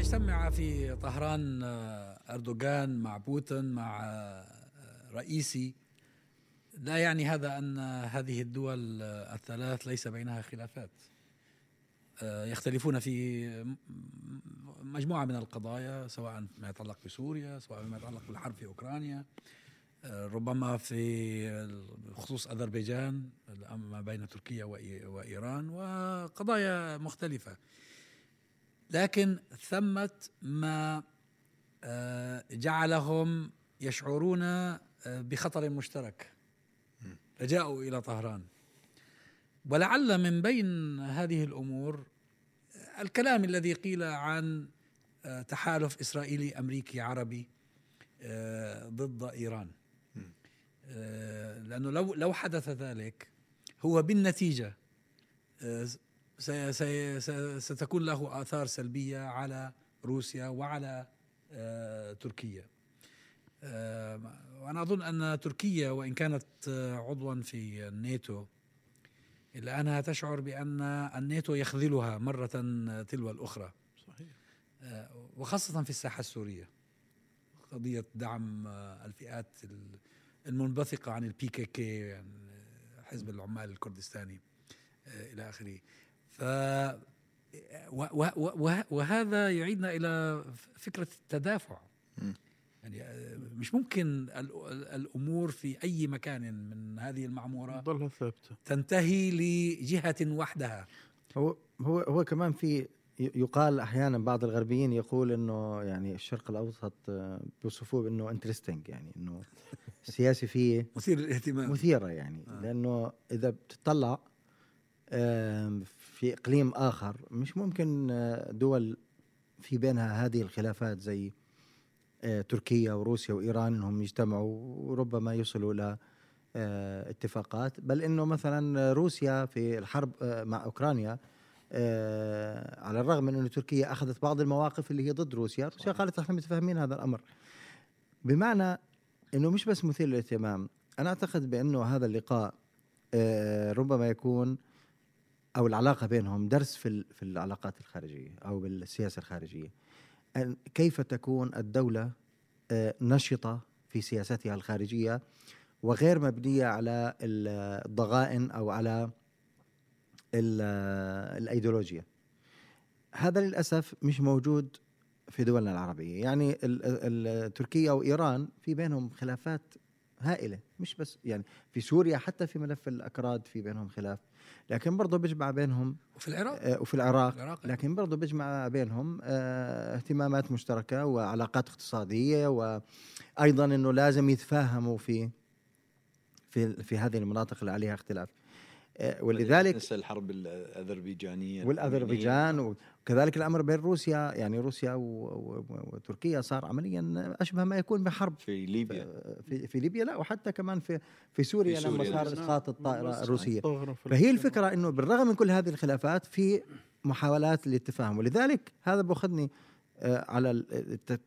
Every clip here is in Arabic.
يجتمع في طهران أردوغان مع بوتين مع رئيسي. لا يعني هذا أن هذه الدول الثلاث ليس بينها خلافات. يختلفون في مجموعة من القضايا سواء ما يتعلق بسوريا سواء ما يتعلق بالحرب في أوكرانيا. ربما في خصوص أذربيجان ما بين تركيا وإيران وقضايا مختلفة. لكن ثمة ما جعلهم يشعرون بخطر مشترك. فجاءوا إلى طهران. ولعل من بين هذه الأمور الكلام الذي قيل عن تحالف إسرائيلي أمريكي عربي ضد إيران. لأنه لو لو حدث ذلك هو بالنتيجة ستكون له آثار سلبية على روسيا وعلى تركيا. وأنا أظن أن تركيا وإن كانت عضوا في الناتو إلا أنها تشعر بأن الناتو يخذلها مرة تلو الأخرى. صحيح. وخاصة في الساحة السورية. قضية دعم الفئات المنبثقة عن البي كي كي يعني حزب العمال الكردستاني إلى آخره. ف وهذا يعيدنا إلى فكرة التدافع. يعني مش ممكن الأمور في أي مكان من هذه المعمورة تضلها ثابتة. تنتهي لجهة وحدها. هو هو هو كمان في يقال أحيانا بعض الغربيين يقول إنه يعني الشرق الأوسط بيوصفوه بإنه انترستنج يعني إنه السياسي فيه مثير للاهتمام. مثيرة يعني. آه. لأنه إذا بتطلع في إقليم آخر مش ممكن دول في بينها هذه الخلافات زي تركيا وروسيا وإيران إنهم يجتمعوا وربما يصلوا إلى اتفاقات. بل إنه مثلا روسيا في الحرب مع أوكرانيا على الرغم من إنه تركيا أخذت بعض المواقف اللي هي ضد روسيا روسيا قالت إحنا متفاهمين هذا الأمر. بمعنى إنه مش بس مثير للاهتمام. أنا أعتقد بأنه هذا اللقاء ربما يكون أو العلاقة بينهم درس في في العلاقات الخارجية أو بالسياسة الخارجية. كيف تكون الدولة نشطة في سياستها الخارجية وغير مبنية على الضغائن أو على الأيديولوجيا؟ هذا للأسف مش موجود في دولنا العربية. يعني تركيا وإيران في بينهم خلافات هائلة مش بس يعني في سوريا حتى في ملف الأكراد في بينهم خلاف. لكن برضه بيجمع بينهم وفي العراق؟ آه وفي العراق, العراق لكن برضه بيجمع بينهم آه اهتمامات مشتركة وعلاقات اقتصادية وأيضا إنه لازم يتفاهموا في في في هذه المناطق اللي عليها اختلاف. ولذلك نسى الحرب الأذربيجانية والأذربيجان وكذلك الأمر بين روسيا يعني روسيا وتركيا صار عمليا أشبه ما يكون بحرب. في ليبيا. في, في ليبيا لا وحتى كمان في في سوريا, في سوريا. لما صار إسقاط الطائرة الروسية. فهي الفكرة إنه بالرغم من كل هذه الخلافات في محاولات للتفاهم ولذلك هذا باخذني على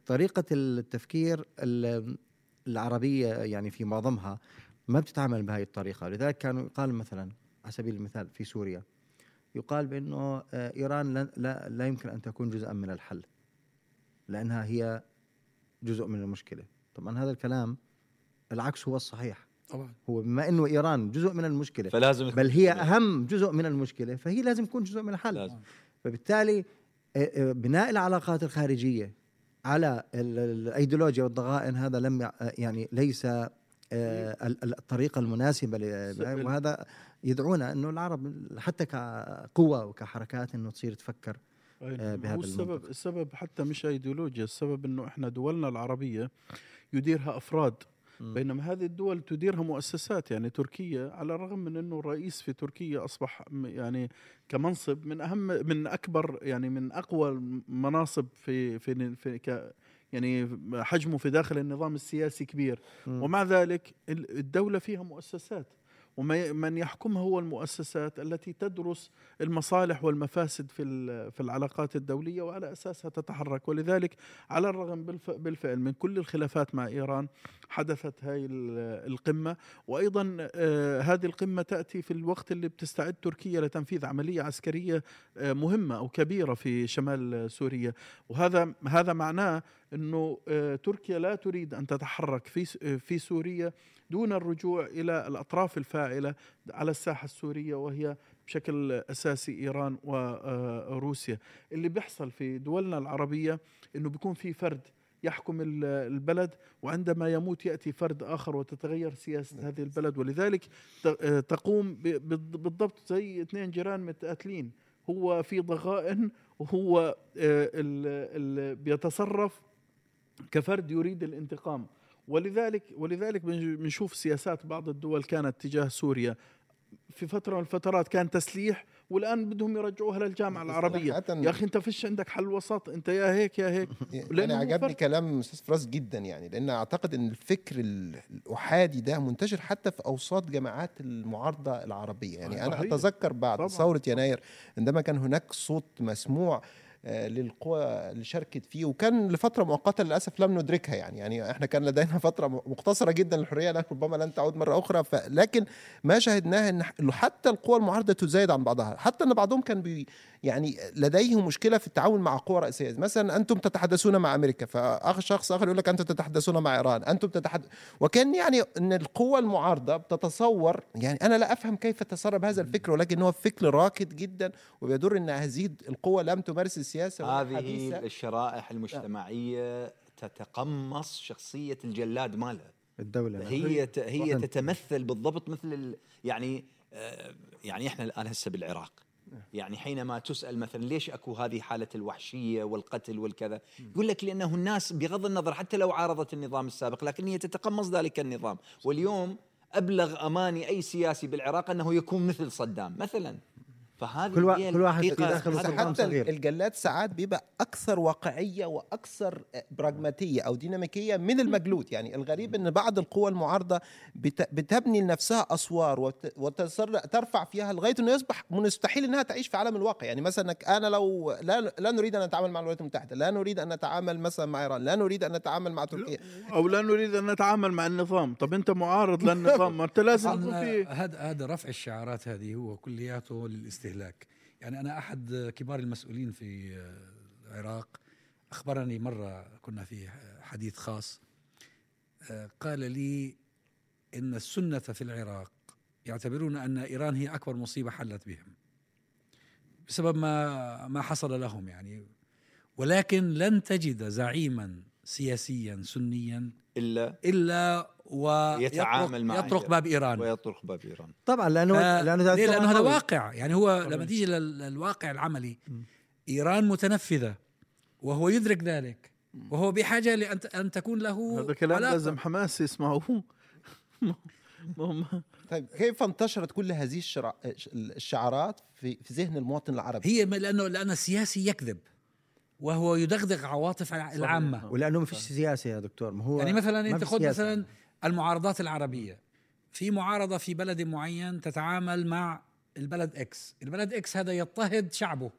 طريقة التفكير العربية يعني في معظمها ما بتتعامل بهذه الطريقة. لذلك كانوا يقال مثلا على سبيل المثال في سوريا يقال بأنه إيران لا, لا, لا يمكن أن تكون جزءا من الحل لأنها هي جزء من المشكلة. طبعا هذا الكلام العكس هو الصحيح. طبعا. هو بما إنه إيران جزء من المشكلة فلازم بل هي أهم جزء من المشكلة فهي لازم تكون جزء من الحل. لازم. فبالتالي بناء العلاقات الخارجية على الأيديولوجيا والضغائن هذا لم يعني ليس الطريقة المناسبة وهذا يدعونا إنه العرب حتى كقوة وكحركات إنه تصير تفكر بهذا هو السبب السبب حتى مش ايديولوجيا السبب إنه إحنا دولنا العربية يديرها أفراد بينما هذه الدول تديرها مؤسسات يعني تركيا على الرغم من إنه الرئيس في تركيا أصبح يعني كمنصب من أهم من أكبر يعني من أقوى المناصب في في, في ك يعني حجمه في داخل النظام السياسي كبير م. ومع ذلك الدولة فيها مؤسسات ومن يحكمها هو المؤسسات التي تدرس المصالح والمفاسد في في العلاقات الدولية وعلى أساسها تتحرك. ولذلك على الرغم بالف- بالفعل من كل الخلافات مع إيران حدثت ال- القمة. وأيضا آه، هذه القمة تأتي في الوقت اللي بتستعد تركيا لتنفيذ عملية عسكرية آه، مهمة أو كبيرة في شمال سوريا. وهذا هذا معناه إنه آه، تركيا لا تريد أن تتحرك في في سوريا دون الرجوع إلى الأطراف الفاعلة على الساحة السورية وهي بشكل أساسي إيران وروسيا اللي بيحصل في دولنا العربية إنه بيكون في فرد يحكم ال- البلد وعندما يموت يأتي فرد آخر وتتغير سياسة هذه البلد. ولذلك آه، تقوم بالضبط زي اثنين جيران متقاتلين هو في ضغائن وهو آه، بيتصرف كفرد يريد الانتقام. ولذلك ولذلك بنشوف سياسات بعض الدول كانت تجاه سوريا في فترة من الفترات كان تسليح والآن بدهم يرجعوها للجامعة العربية يا أخي أنت فيش عندك حل وسط أنت يا هيك يا هيك لأنه أنا عجبني. كلام أستاذ فراس جدا يعني لأن أعتقد إن الفكر ال- الأحادي ده منتشر حتى في أوساط جماعات المعارضة العربية يعني أنا. أتذكر بعد طبعاً. ثورة يناير عندما كان هناك صوت مسموع للقوى اللي شاركت فيه. وكان لفترة مؤقتة للأسف لم ندركها يعني. يعني إحنا كان لدينا فترة مقتصرة جدا للحرية لكن ربما لن تعود مرة أخرى. لكن ما شاهدناه إن حتى القوى المعارضة تزايد عن بعضها. حتى إن بعضهم كان بي يعني لديه مشكلة في التعاون مع قوى رئيسية. مثلا أنتم تتحدثون مع أمريكا فاخر شخص آخر يقول لك أنتم تتحدثون مع إيران. أنتم تتحدث وكان يعني إن القوى المعارضة بتتصور يعني أنا لا أفهم كيف تسرب هذا الفكر ولكن هو فكر راكد جدا وبيدر إن هذه القوى لم تمارس السياسة هذه. الشرائح المجتمعية تتقمص شخصية الجلاد مالها. الدولة هي ت- هي. تتمثل بالضبط مثل ال يعني آه، يعني إحنا الآن هسه بالعراق. يعني حينما تسأل مثلا ليش أكو هذه حالة الوحشية والقتل والكذا يقول لك لأنه الناس بغض النظر حتى لو عارضت النظام السابق لكن هي تتقمص ذلك النظام. واليوم أبلغ أماني أي سياسي بالعراق أنه يكون مثل صدام مثلا. فهذه كل هي كل واحد. يدخل السلطان حتى صغير. الجلاد ساعات بيبقى أكثر واقعية وأكثر براغماتية أو ديناميكية من المجلود. يعني الغريب إن بعض القوى المعارضة بت- بتبني لنفسها أسوار وترفع فيها لغاية إنه يصبح مستحيل إنها تعيش في عالم الواقع. يعني مثلا أنا لو لا, لا نريد أن نتعامل مع الولايات المتحدة لا نريد أن نتعامل مثلا مع إيران لا نريد أن نتعامل مع تركيا. أو لا نريد أن نتعامل مع النظام. طب أنت معارض للنظام ما أنت لازم هذا هذا رفع الشعارات هذه هو كلياته للاستهلاك. يعني أنا أحد كبار المسؤولين في العراق. أخبرني مرة كنا في حديث خاص. قال لي إن السنة في العراق يعتبرون أن إيران هي أكبر مصيبة حلت بهم بسبب ما ما حصل لهم يعني. ولكن لن تجد زعيما سياسيا سنيا إلا إلا يتعامل مع يطرق. باب إيران ويطرق باب إيران طبعا لأنه آه، لأنه ليه؟ لأنه هذا. واقع يعني هو طبعاً. لما تيجي لل- للواقع العملي إيران متنفذة وهو يدرك ذلك وهو بحاجة لأن أن تكون له هذا كلام علاقة. لازم حماس يسمعوه طيب كيف انتشرت كل هذه الشرع... الشعارات في في ذهن المواطن العربي هي لأنه لأن السياسي يكذب وهو يدغدغ عواطف الع- العامة ولأنه ما فيش سياسه يا دكتور ما هو يعني مثلا أنت خذ. مثلا المعارضات العربية. في معارضة في بلد معين تتعامل مع البلد X البلد X هذا يضطهد شعبه.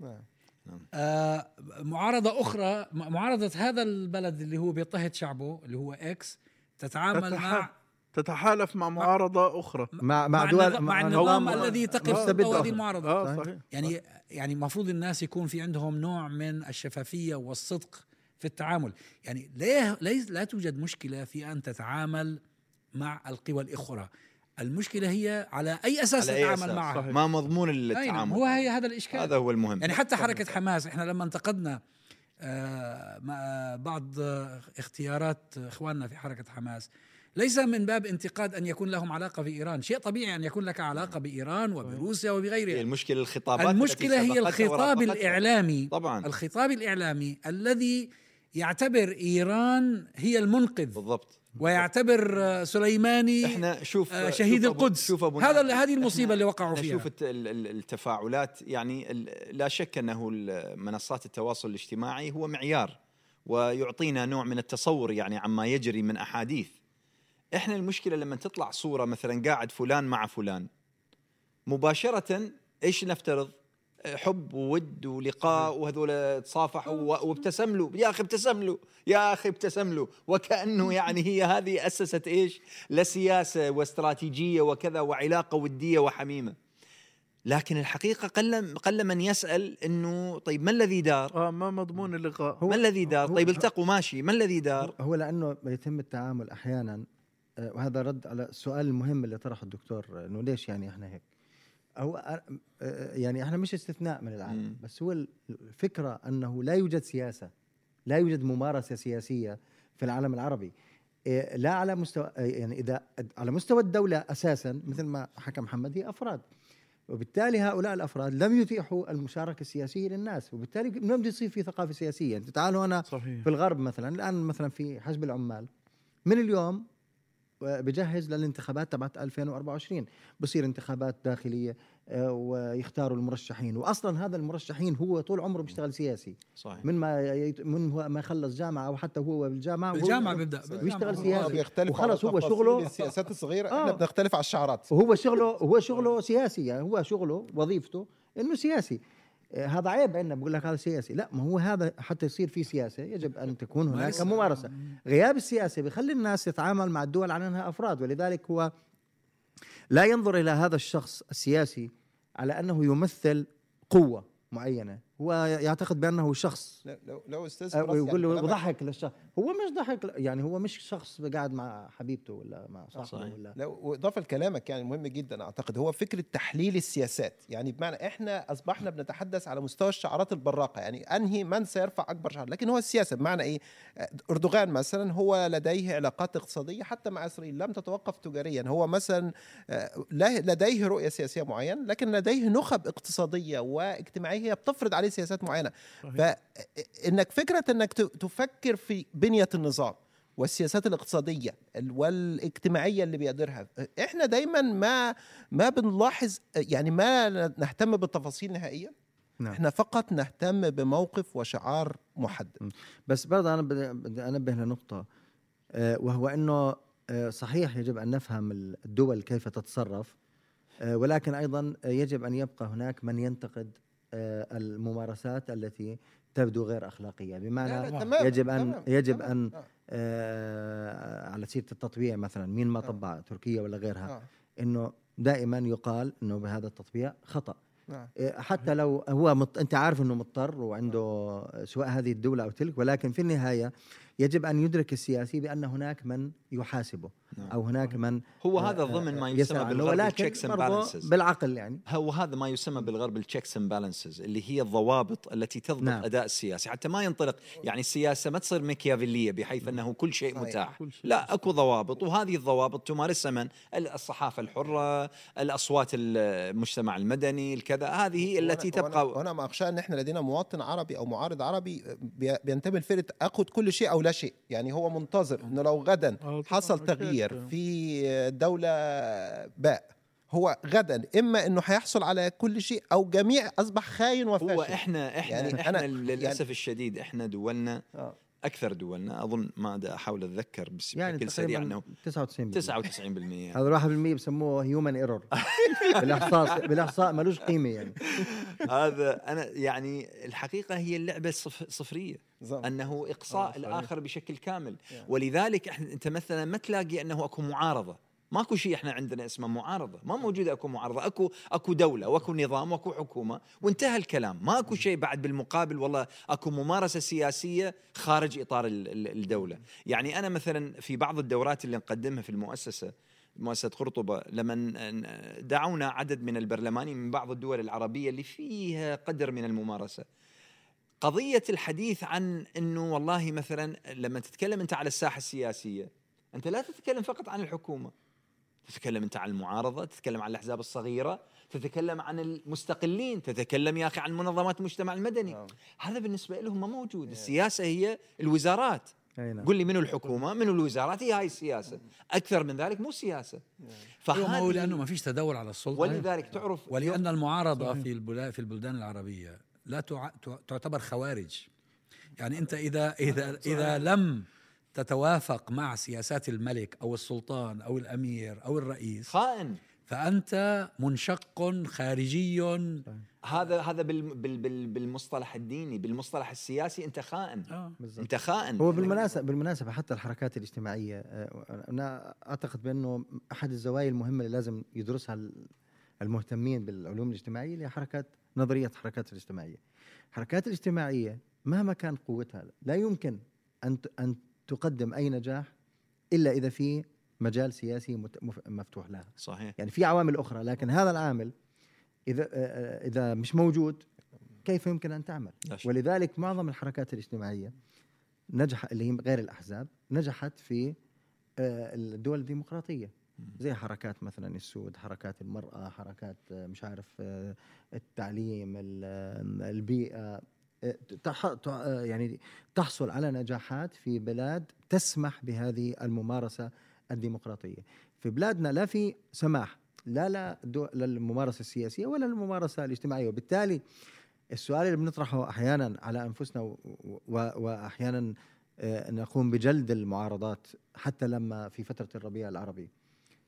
نعم. آه معارضة أخرى معارضة هذا البلد اللي هو بيضطهد شعبه اللي هو X تتعامل تتح- مع تتحالف مع معارضة أخرى. مع مع مع, دول النظام, مع النظام هو- الذي تقف ضد هذه. المعارضة. آه صحيح. صحيح يعني يعني المفروض الناس يكون في عندهم نوع من الشفافية والصدق في التعامل. يعني ليه ليس لا توجد مشكلة في أن تتعامل مع القوى الأخرى. المشكلة هي على أي أساس على أي تتعامل أساس؟ معها. صحيح. ما مضمون أي نعم التعامل. هو هي هذا الإشكال. هذا هو المهم. يعني حتى حركة حماس إحنا لما انتقدنا آه، ما- بعض اختيارات إخواننا في حركة حماس ليس من باب انتقاد أن يكون لهم علاقة بايران، شيء طبيعي أن يكون لك علاقة بإيران وبروسيا هي وبغيرها. المشكلة الخطابات المشكلة التي هي الخطاب. الإعلامي. طبعا. الخطاب الإعلامي الذي يعتبر إيران هي المنقذ. بالضبط. ويعتبر سليماني إحنا شوف آه، شهيد شوف القدس. شوف أبو هذا هذه المصيبة إحنا- اللي وقعوا فيها. شوف الت- ال- ال- التفاعلات يعني لا شك أنه منصات التواصل الاجتماعي هو معيار ويعطينا نوع من التصور يعني عما يجري من أحاديث. إحنا المشكلة لما تطلع صورة مثلا قاعد فلان مع فلان مباشرة إيش نفترض؟ حب وود ولقاء وهذول تصافحوا وابتسم له يا أخي ابتسم له يا أخي ابتسم له وكانه يعني هي هذه أسست إيش؟ لسياسة واستراتيجية وكذا وعلاقة ودية وحميمة. لكن الحقيقة قل قل من يسأل إنه طيب ما الذي دار؟ آه ما مضمون اللقاء ما الذي دار؟ هو- طيب التقوا ماشي ما الذي دار؟ هو لأنه يتم التعامل أحيانا آه، وهذا رد على السؤال المهم اللي طرحه الدكتور انه ليش يعني إحنا هيك هو آه، يعني إحنا مش استثناء من العالم مم. بس هو الفكرة أنه لا يوجد سياسة لا يوجد ممارسة سياسية في العالم العربي. آه، لا على مستوى آه، يعني إذا على مستوى الدولة أساسا مثل ما حكى محمد هي أفراد. وبالتالي هؤلاء الأفراد لم يتيحوا المشاركة السياسية للناس وبالتالي بده يصير في ثقافة سياسية. انت تعالوا أنا صحيح. في الغرب مثلا الآن مثلا في حزب العمال. من اليوم بجهز للانتخابات تبعت 2024 بصير انتخابات داخلية آه، ويختاروا المرشحين. واصلا هذا المرشحين هو طول عمره بيشتغل سياسي. صحيح. من ما يت- من هو ما خلص جامعة أو حتى هو بالجامعة هو- بالجامعة بيبدأ بيشتغل بالجامعة. سياسي. بيختلف وخلص على هو شغله- السياسات الصغيرة. آه. إحنا بنختلف على الشعارات. وهو شغله هو شغله سياسي يعني هو شغله وظيفته إنه سياسي. هذا عيب عندنا بقول لك هذا سياسي. لا ما هو هذا حتى يصير في سياسة يجب أن تكون هناك. ممارسة. غياب السياسة بيخلي الناس تتعامل مع الدول على إنها أفراد ولذلك هو لا ينظر إلى هذا الشخص السياسي على أنه يمثل قوة معينة. هو يعتقد بأنه شخص. لو- لو لو أستاذ فراس يعني ويقول له وضحك للشخص. هو مش ضحك يعني هو مش شخص قاعد مع حبيبته ولا مع صاحبه صحيح. ولا لو وإضافة لكلامك يعني مهم جدا أعتقد. هو فكرة تحليل السياسات. يعني بمعنى إحنا أصبحنا بنتحدث على مستوى الشعارات البراقة. يعني أنهي من سيرفع أكبر شعار؟ لكن هو السياسة. بمعنى إيه؟ أردوغان مثلا هو لديه علاقات اقتصادية حتى مع إسرائيل لم تتوقف تجاريا. هو مثلا آه، له- لديه رؤية سياسية معينة لكن لديه نخب اقتصادية واجتماعية بتفرض عليه سياسات معينة. فانك فكرة إنك تفكر في بنية النظام والسياسات الاقتصادية ال- والاجتماعية اللي بيقدرها إحنا دايما ما ما بنلاحظ يعني ما نهتم بالتفاصيل نهائيا. نعم. إحنا فقط نهتم بموقف وشعار محدد. بس برضه أنا بدي أنبه لنقطة آه، وهو إنه آه، صحيح يجب أن نفهم الدول كيف تتصرف آه، ولكن أيضا يجب أن يبقى هناك من ينتقد الممارسات التي تبدو غير أخلاقية. بمعنى يجب أن تمام، يجب تمام. أن آه، آه، على سيرة التطبيع مثلا مين ما آه. طبع تركيا ولا غيرها آه، إنه دائما يقال إنه بهذا التطبيع خطأ. حتى لو هو مط... أنت عارف إنه مضطر وعنده سواء هذه الدولة أو تلك ولكن في النهاية يجب أن يدرك السياسي بأن هناك من يحاسبه نعم. أو هناك من هو آه، هذا آه، ضمن ما آه، يسمى بالغرب ال checks balances بالعقل يعني هو هذا ما يسمى بالغرب ال checks and balances اللي هي الضوابط التي تضبط نعم. نعم. أداء السياسي حتى ما ينطلق يعني السياسة ما تصير ميكيافيلية بحيث أنه كل شيء صحيح. متاح كل شيء. لا أكو ضوابط وهذه الضوابط تمارسها من الصحافة الحرة الأصوات المجتمع المدني الكذا هذه التي وأنا- تبقى وأنا ما إخشى أن إحنا لدينا مواطن عربي أو معارض عربي بي- بينتمي لفئه اخذ كل شيء أو لا شيء يعني هو منتظر إنه لو غدا آه، حصل. تغيير في دولة باء هو غدا إما إنه حيحصل على كل شيء أو جميع أصبح خاين وفاشل هو إحنا إحنا يعني يعني إحنا أنا- للأسف يعني- الشديد إحنا دولنا آه. أكثر دولنا. أظن ما أحاول أتذكر بس يعني بشكل سريع إنه 99 99% هذا 1% بسموه هيومن ايرور بالاحصاء بالإحصاء ملوش قيمة يعني. هذا أنا يعني الحقيقة هي اللعبة صف صفرية. نظام. أنه إقصاء آه،. الآخر بشكل كامل. ولذلك إحنا أنت مثلا ما تلاقي أنه أكو معارضة. ماكو شيء إحنا عندنا اسمه معارضة. ما موجود أكو معارضة. أكو أكو دولة وأكو نظام وأكو حكومة. وانتهى الكلام. ماكو شيء بعد بالمقابل والله أكو ممارسة سياسية خارج إطار ال- ال- الدولة. يعني أنا مثلا في بعض الدورات اللي نقدمها في المؤسسة مؤسسة قرطبة لما دعونا عدد من البرلمانيين من بعض الدول العربية اللي فيها قدر من الممارسة. قضية الحديث عن أنه والله مثلا لما تتكلم أنت على الساحة السياسية أنت لا تتكلم فقط عن الحكومة. تتكلم أنت عن المعارضة تتكلم عن الأحزاب الصغيرة تتكلم عن المستقلين تتكلم يا أخي عن منظمات المجتمع المدني. نعم. هذا بالنسبة لهم ما موجود. السياسة هي الوزارات. أي نعم. قل لي منو الحكومة منو الوزارات؟ هي هاي السياسة. أكثر من ذلك مو سياسة. أيوه ما هو فهذه لأنه ما فيش تداول على السلطة. ولذلك تعرف ولأن المعارضة في البلاد في البلدان العربية لا تع- تع- تعتبر خوارج. يعني أنت إذا إذا إذا لم تتوافق مع سياسات الملك أو السلطان أو الأمير أو الرئيس خائن. فأنت منشق خارجي. هذا هذا بال بال بال بالمصطلح الديني بالمصطلح السياسي أنت خائن. آه. أنت خائن. هو بالمناسبة بالمناسبة حتى الحركات الاجتماعية آه، أنا أعتقد بأنه أحد الزوايا المهمة اللي لازم يدرسها ال- المهتمين بالعلوم الاجتماعية اللي هي حركات نظرية الحركات الاجتماعية. الحركات الاجتماعية مهما كان قوتها لا يمكن أن ت- أن تقدم أي نجاح إلا إذا في مجال سياسي مفتوح لها. صحيح. يعني في عوامل أخرى لكن هذا العامل إذا آه، آه، إذا مش موجود كيف يمكن أن تعمل؟ شك. ولذلك معظم الحركات الاجتماعية نجح اللي هي غير الأحزاب نجحت في آه، الدول الديمقراطية. زي حركات مثلا السود حركات المرأة حركات مش عارف التعليم ال- يعني تحصل على نجاحات في بلاد تسمح بهذه الممارسة الديمقراطية. في بلادنا لا في سماح لا لا للممارسة السياسية ولا للممارسة الاجتماعية. وبالتالي السؤال اللي بنطرحه أحيانا على أنفسنا واحيانا آه، نقوم بجلد المعارضات حتى لما في فترة الربيع العربي.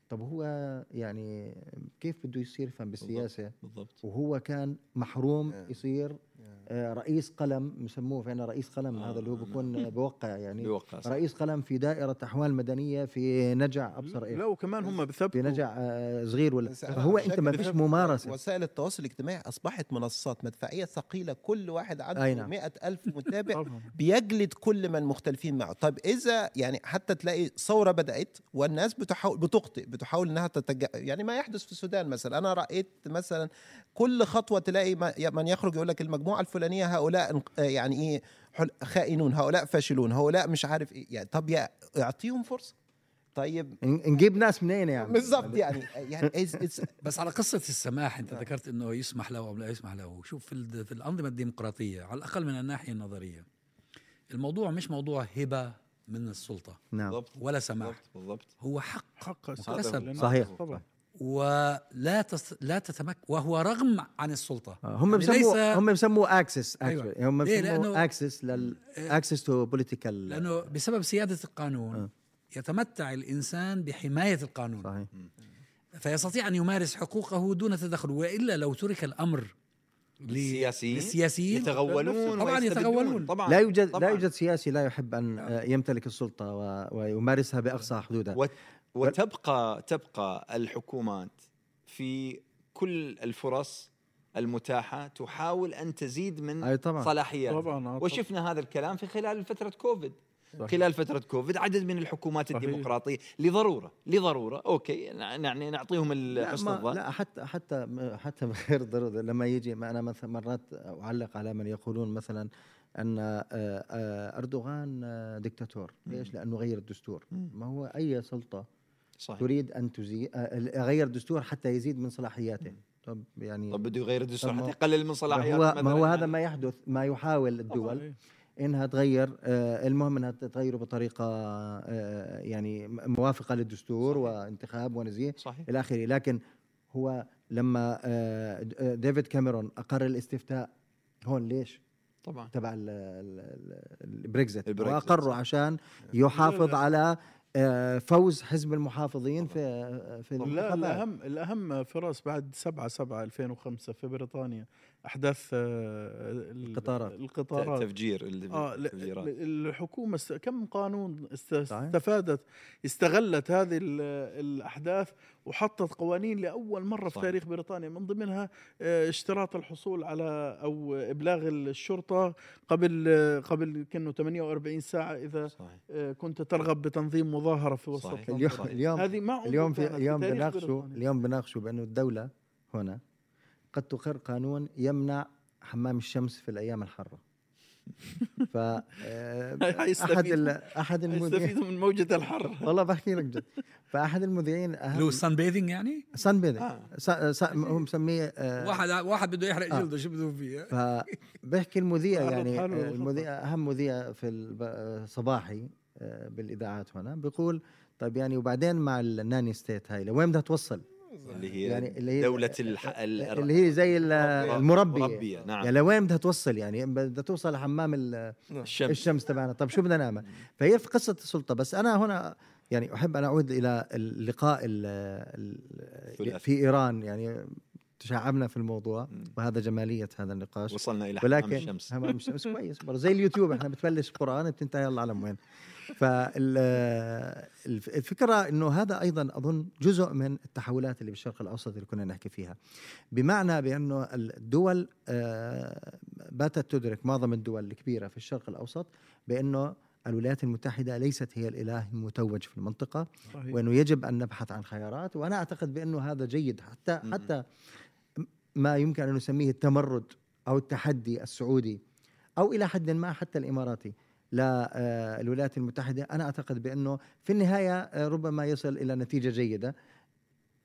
طب هو يعني كيف بده يصير يفهم بالسياسة؟ بالضبط. وهو كان محروم آه. يصير رئيس قلم بسموه فينا رئيس قلم آه، هذا اللي هو نعم. بيكون بوقع يعني بيوقع صح. رئيس قلم في دائرة أحوال مدنية في نجع أبصر إيش لا وكمان هم في بثبتوا نجع آه، صغير ولا أنا أنت ما فيش ممارسة وسائل التواصل الاجتماعي أصبحت منصات مدفعية ثقيلة كل واحد عنده أي نعم. مئة ألف متابع. بيجلد كل من مختلفين معه طيب إذا يعني حتى تلاقي ثورة بدأت والناس بتحاول بتخطئ بتحاول إنها تتج... يعني ما يحدث في السودان مثلا أنا رأيت مثلا كل خطوة تلاقي ما- من يخرج يقول لك المجموعة الفلانية هؤلاء آه يعني إيه خائنون هؤلاء فاشلون هؤلاء مش عارف إيه يعني طب يا اعطيهم فرصة. طيب. نجيب ناس منين يعني؟ بالضبط يعني يعني it's- it's- بس على قصة السماح أنت ذكرت أنه يسمح له أو لا يسمح له. شوف في, ال- في الأنظمة الديمقراطية على الأقل من الناحية النظرية الموضوع مش موضوع هبة من السلطة نعم. ولا سماح. بالضبط بالضبط. هو حق حق مكتسب. صحيح. طبعا. ولا تس... لا تتمك وهو رغم عن السلطة آه، هم يعني ليس- هم بسموه access أيوة. هم ليه؟ بسموه لأنه- access لل access to political لأنه بسبب سيادة القانون آه. يتمتع الإنسان بحماية القانون صحيح فيستطيع أن يمارس حقوقه دون تدخل وإلا لو ترك الأمر ل- السياسيين للسياسيين يتغولون طبعاً. يتغولون. طبعا لا يوجد طبعاً. لا يوجد سياسي لا يحب أن آه، يمتلك السلطة ويمارسها بأقصى حدودها وتبقى تبقى الحكومات في كل الفرص المتاحة تحاول أن تزيد من أي طبعا صلاحيات طبعا آه، طبعاً. وشفنا هذا الكلام في خلال فترة كوفيد صحيح. خلال فترة كوفيد عدد من الحكومات صحيح. الديمقراطية لضرورة لضرورة okay يعني نعطيهم لا, حسن الظن لا حتى حتى حتى من غير ضرورة لما يجي ما أنا مثلا مرات أعلق على من يقولون مثلا أن آه، آه، أردوغان آه، دكتاتور ليش؟ لأنه غير الدستور. ما هو أي سلطة صحيح تريد أن تزيد غير الدستور حتى يزيد من صلاحياته طب يعني طب بده يغير الدستور حتى يقلل من ما صلاحيات هو ما هو يعني. هذا ما يحدث ما يحاول الدول صحيح. إنها تغير آه، المهم إنها تغيره بطريقة آه، يعني موافقة للدستور صحيح. وانتخاب ونزيه صحيح إلى آخره لكن هو لما آه، آه، ديفيد كاميرون أقر الاستفتاء هون ليش طبعا تبع ال- ال- ال- البريكزيت البريكزيت، واقروا صح. عشان يحافظ. على آه، فوز حزب المحافظين في في لا الأهم الأهم فراس بعد 7 7 2005 في بريطانيا. أحداث آه، ال- القطارات. القطارات تفجير آه التفجيرات ل- الحكومة. كم قانون. استفادت استغلت هذه ال... الأحداث وحطت قوانين لأول مرة في. تاريخ بريطانيا من ضمنها آه، اشتراط الحصول على أو إبلاغ الشرطة قبل آه، قبل كانه 48 ساعة إذا صحيح آه، كنت ترغب بتنظيم مظاهرة في وسط. اليوم. اليوم هذه ما اليوم في اليوم بناقشوا. اليوم بناقشوا بأنه الدولة هنا قد تقر قانون يمنع حمام الشمس في الأيام الحارة ف آه، أحد أحد المذيعين من موجة الحر والله بحكي لك جد فأحد المذيعين اللي هو اهم السان بيذنج يعني سان بيدنج آه. هو مسميه آه، واحد واحد بده يحرق آه. جلده شو بده فيه فبحكي المذيع يعني آه،. المذيع أهم مذيع في الب- آه، صباحي آه، بالإذاعات هنا بيقول طيب يعني وبعدين مع ال nanny state هاي لوين بدها توصل؟ اللي هي يعني اللي هي دولة الح... ال- اللي هي زي ال- المربية. مربية نعم. يعني لوين بدها توصل؟ يعني بدها توصل لحمام ال- الشمس. الشمس. تبعنا. طب شو بدنا نعمل؟ فهي في قصة السلطة. بس أنا هنا يعني أحب أن أعود إلى اللقاء ال-. في إيران. يعني تشعبنا في الموضوع. وهذا جمالية هذا النقاش. وصلنا إلى حمام ولكن الشمس. حمام الشمس. كويس. زي اليوتيوب إحنا بتبلش قرآن بتنتهي الله اعلم وين فالفكرة إنه هذا أيضا أظن جزء من التحولات اللي بالشرق الأوسط اللي كنا نحكي فيها بمعنى بأنه الدول آه، باتت تدرك معظم الدول الكبيرة في الشرق الأوسط بأنه الولايات المتحدة ليست هي الإله المتوج في المنطقة صحيح. وأنه يجب أن نبحث عن خيارات وأنا أعتقد بأنه هذا جيد حتى. حتى ما يمكن أن نسميه التمرد أو التحدي السعودي أو إلى حد ما حتى الإماراتي للولايات المتحدة أنا أعتقد بأنه في النهاية آه، ربما يصل إلى نتيجة جيدة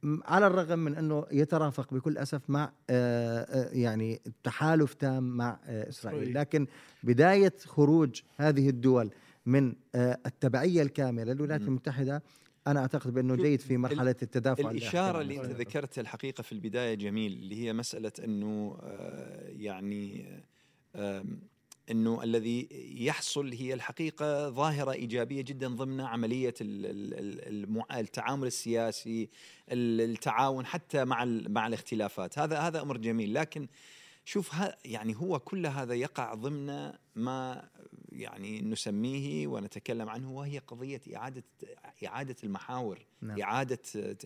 م- على الرغم من أنه يترافق بكل أسف مع آه، آه، يعني تحالف تام مع آه، إسرائيل إسرائيل. لكن بداية خروج هذه الدول من آه، التبعية الكاملة للولايات. المتحدة أنا أعتقد بأنه جيد في مرحلة التدافع الإشارة اللي. أنت ذكرتها الحقيقة في البداية جميل اللي هي مسألة أنه آه، يعني أنه الذي يحصل هي الحقيقة ظاهرة إيجابية جدا ضمن المع- التعامل السياسي ال- التعاون حتى مع مع الاختلافات. هذا هذا أمر جميل. لكن شوف ها يعني هو كل هذا يقع ضمن ما يعني نسميه ونتكلم عنه وهي قضية إعادة إعادة المحاور نعم. إعادة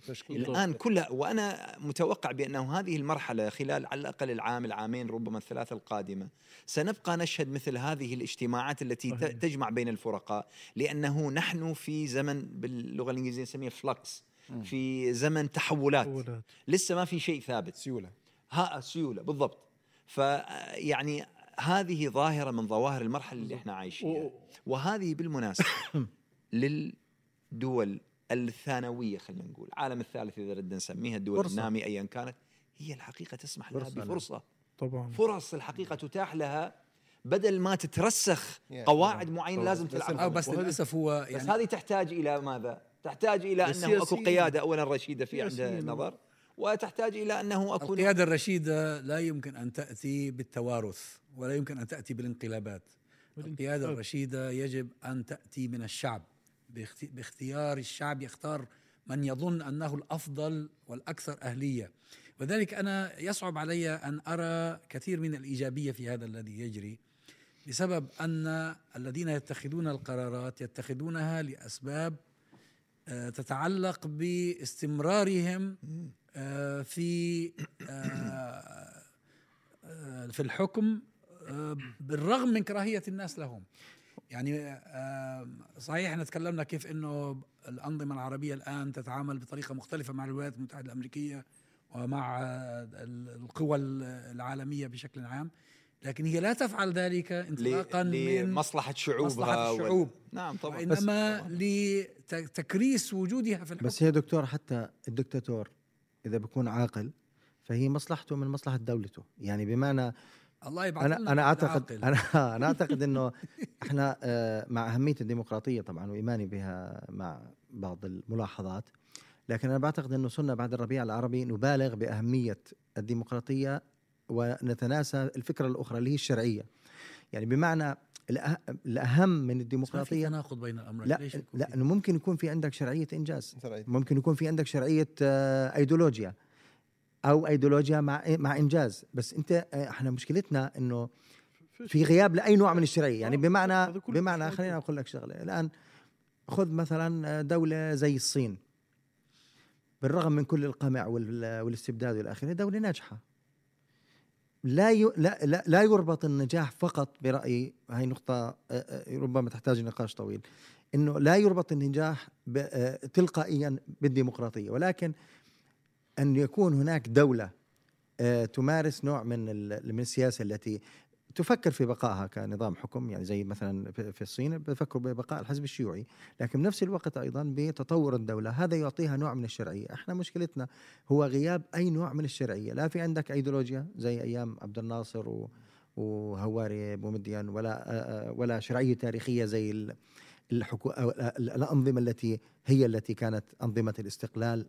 تشكيل الآن كلها وأنا متوقع بأنه هذه المرحلة خلال على الأقل العام العامين ربما الثلاثة القادمة سنبقى نشهد مثل هذه الاجتماعات التي صحيح. تجمع بين الفرقاء لأنه نحن في زمن باللغة الإنجليزية نسميه فلكس في زمن تحولات تحولات. لسه ما في شيء ثابت سيولة ها سيولة بالضبط فيعني هذه ظاهرة من ظواهر المرحلة اللي إحنا عايشينها و- وهذه بالمناسبة للدول الثانوية خلينا نقول العالم الثالث إذا ردنا نسميها الدول فرصة. النامية أيا كانت هي الحقيقة تسمح لها فرصة،. بفرصة طبعا فرص الحقيقة تتاح لها بدل ما تترسخ قواعد معينة. لازم بس تلعبها بس للأسف هو بس يعني هذه تحتاج إلى ماذا؟ تحتاج إلى أنه أكو. قيادة أولا رشيدة في عنده سياسيين. نظر وتحتاج إلى أنه أكون القيادة الرشيدة لا يمكن أن تأتي بالتوارث ولا يمكن أن تأتي بالانقلابات. القيادة الرشيدة يجب أن تأتي من الشعب. باخت- باختيار الشعب يختار من يظن أنه الأفضل والأكثر أهلية. وذلك أنا يصعب علي أن أرى كثير من الإيجابية في هذا الذي يجري بسبب أن الذين يتخذون القرارات يتخذونها لأسباب آه، تتعلق باستمرارهم في آه، آه، في الحكم آه، بالرغم من كراهية الناس لهم. يعني آه، صحيح إحنا تكلمنا كيف إنه الأنظمة العربية الآن تتعامل بطريقة مختلفة مع الولايات المتحدة الأمريكية ومع آه، القوى العالمية بشكل عام. لكن هي لا تفعل ذلك انطلاقا من لمصلحة شعوبها مصلحة الشعوب. نعم طبعا. وإنما لتكريس وجودها في الحكم. بس هي دكتور حتى الدكتاتور إذا بيكون عاقل فهي مصلحته من مصلحة دولته يعني بمعنى الله يبعث أنا أنا أعتقد عاقل. أنا أنا أعتقد إنه إحنا آه، مع أهمية الديمقراطية طبعا وإيماني بها مع بعض الملاحظات لكن أنا بعتقد إنه صرنا بعد الربيع العربي نبالغ بأهمية الديمقراطية ونتناسى الفكرة الأخرى اللي هي الشرعية يعني بمعنى الأهم من ما في الديمقراطية تناقض بين الامرين لا ليش يكون لا إنه ممكن يكون في عندك شرعية إنجاز. شرعية. ممكن يكون في عندك شرعية آه، ايديولوجيا أو ايديولوجيا مع مع إنجاز. بس أنت آه، إحنا مشكلتنا إنه في غياب لأي نوع من الشرعية. يعني آه، بمعنى بمعنى. خليني أقول لك شغلة. الآن خذ مثلا دولة زي الصين. بالرغم من كل القمع وال- والإستبداد والى اخره دولة ناجحة. لا. لا لا يربط النجاح فقط برايي هاي نقطة آه، آه، ربما تحتاج نقاش طويل إنه لا يربط النجاح. آه، تلقائيا بالديمقراطية ولكن أن يكون هناك دولة تمارس نوع من السياسة التي تفكر في بقائها كنظام حكم يعني زي مثلا في الصين بفكروا ببقاء الحزب الشيوعي لكن بنفس الوقت أيضا بتطور الدولة. هذا يعطيها نوع من الشرعية. إحنا مشكلتنا هو غياب أي نوع من الشرعية. لا في عندك ايديولوجيا زي أيام عبد الناصر و وهواري بومدين ولا ولا شرعية تاريخية زي ال- الحكو... الأنظمة التي هي التي كانت أنظمة الاستقلال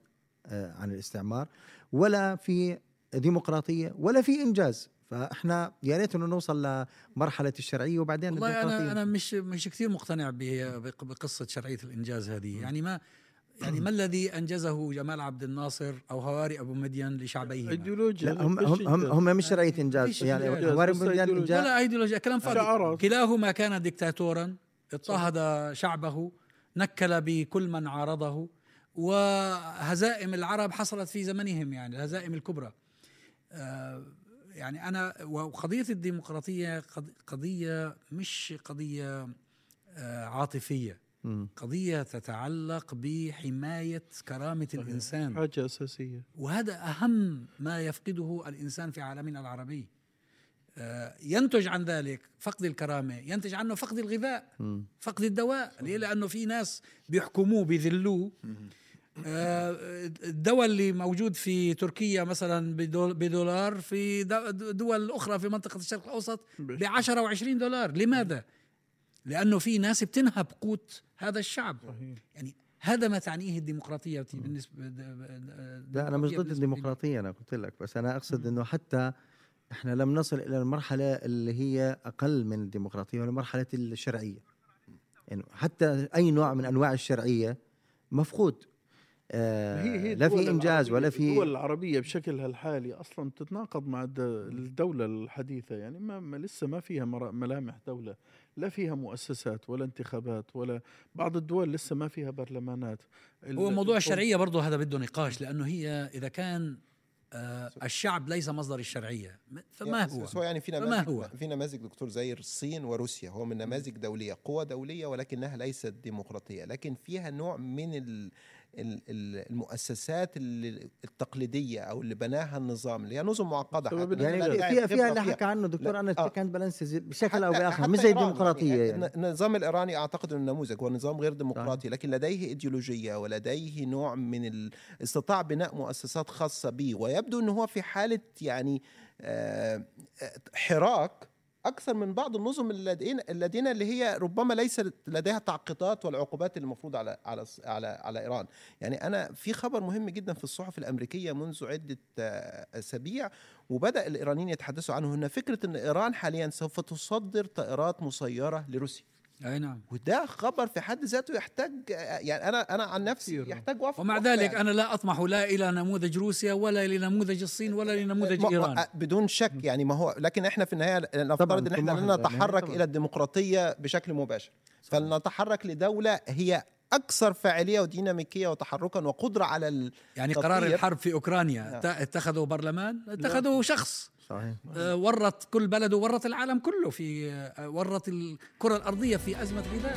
آه، عن الاستعمار ولا في ديمقراطية ولا في إنجاز. فاحنا يا ريت انه نوصل لمرحلة الشرعية وبعدين والله أنا أنا مش مش كثير مقتنع بقصة شرعية الإنجاز هذه. يعني ما يعني ما الذي أنجزه جمال عبد الناصر أو هواري أبو مدين لشعبيهما؟ ايديولوجيا لا هم هم هم, هم مش شرعية إنجاز. يعني بس بلدان أيديولوجيا. انجاز ولا ايديولوجيا كلام فاضي شعارات. كلاهما كان دكتاتورا اضطهد شعبه نكل بكل من عارضه وهزائم العرب حصلت في زمنهم يعني الهزائم الكبرى. آه، يعني أنا وقضية الديمقراطية قض- قضية مش قضية آه، عاطفية. مم. قضية تتعلق بحماية كرامة الإنسان. حاجة أساسية. وهذا أهم ما يفقده الإنسان في عالمنا العربي. آه، ينتج عن ذلك فقد الكرامة ينتج عنه فقد الغذاء مم. فقد الدواء. ليه؟ لأنه في ناس بيحكموه بيذلوه. الدواء اللي موجود في تركيا مثلا بدول- بدولار في دو- دول أخرى في منطقة الشرق الأوسط ب 10 و20 دولار. لماذا؟ لأنه في ناس بتنهب قوت هذا الشعب. يعني هذا ما تعنيه الديمقراطية بالنسبة لا أنا مش ضد الديمقراطية أنا قلت لك بس أنا أقصد إنه حتى إحنا لم نصل إلى المرحلة اللي هي أقل من الديمقراطية ولا مرحلة الشرعية. يعني حتى أي نوع من أنواع الشرعية مفقود. آه هي هي لا الدول في إنجاز ولا الدول في العربية بشكلها الحالي أصلا تتناقض مع الد- الدولة الحديثة يعني ما, ما لسه ما فيها ملامح دولة لا فيها مؤسسات ولا انتخابات ولا بعض الدول لسه ما فيها برلمانات. هو موضوع الشرعية برضه هذا بده نقاش لأنه هي إذا كان آه الشعب ليس مصدر الشرعية فما يعني هو؟ بس هو يعني في فما نماذج هو؟ في نماذج دكتور زي الصين وروسيا هو من نماذج دولية قوى دولية ولكنها ليست ديمقراطية لكن فيها نوع من ال- المؤسسات اللي- التقليدية أو اللي بناها النظام اللي هي نظم معقدة يعني فيها فيها اللي حكى عنه دكتور أنا آه. check and balance بشكل أو بآخر مش زي الديمقراطية يعني النظام الإيراني أعتقد إنه نموذج هو نظام غير ديمقراطي لكن لديه إيديولوجية ولديه نوع من. استطاع بناء مؤسسات خاصة به ويبدو إنه هو في حالة يعني آه، آه، حراك أكثر من بعض النظم الذين الذين اللي هي ربما ليس لديها تعقيدات والعقوبات المفروض على على على على إيران. يعني أنا في خبر مهم جدا في الصحف الأمريكية منذ عدة آه، أسابيع وبدأ الإيرانيين يتحدثوا عنه هنا فكرة إن إيران حاليا سوف تصدر طائرات مسيرة لروسيا. أي نعم وده خبر في حد ذاته يحتاج يعني أنا أنا عن نفسي. يحتاج وقفه ومع ذلك يعني. أنا لا أطمح لا إلى نموذج روسيا ولا لنموذج الصين ولا لنموذج إيران بدون شك يعني ما هو لكن إحنا في النهاية نفترض إن إحنا لن النهاية نتحرك. إلى الديمقراطية بشكل مباشر فلنتحرك لدولة هي أكثر فاعلية وديناميكية وتحركا وقدرة على ال... يعني قرار. الحرب في أوكرانيا نعم. ات- اتخذوا برلمان اتخذوا شخص آه، ورط كل بلد وورط العالم كله في آه، ورط الكرة الأرضية في أزمة غذاء.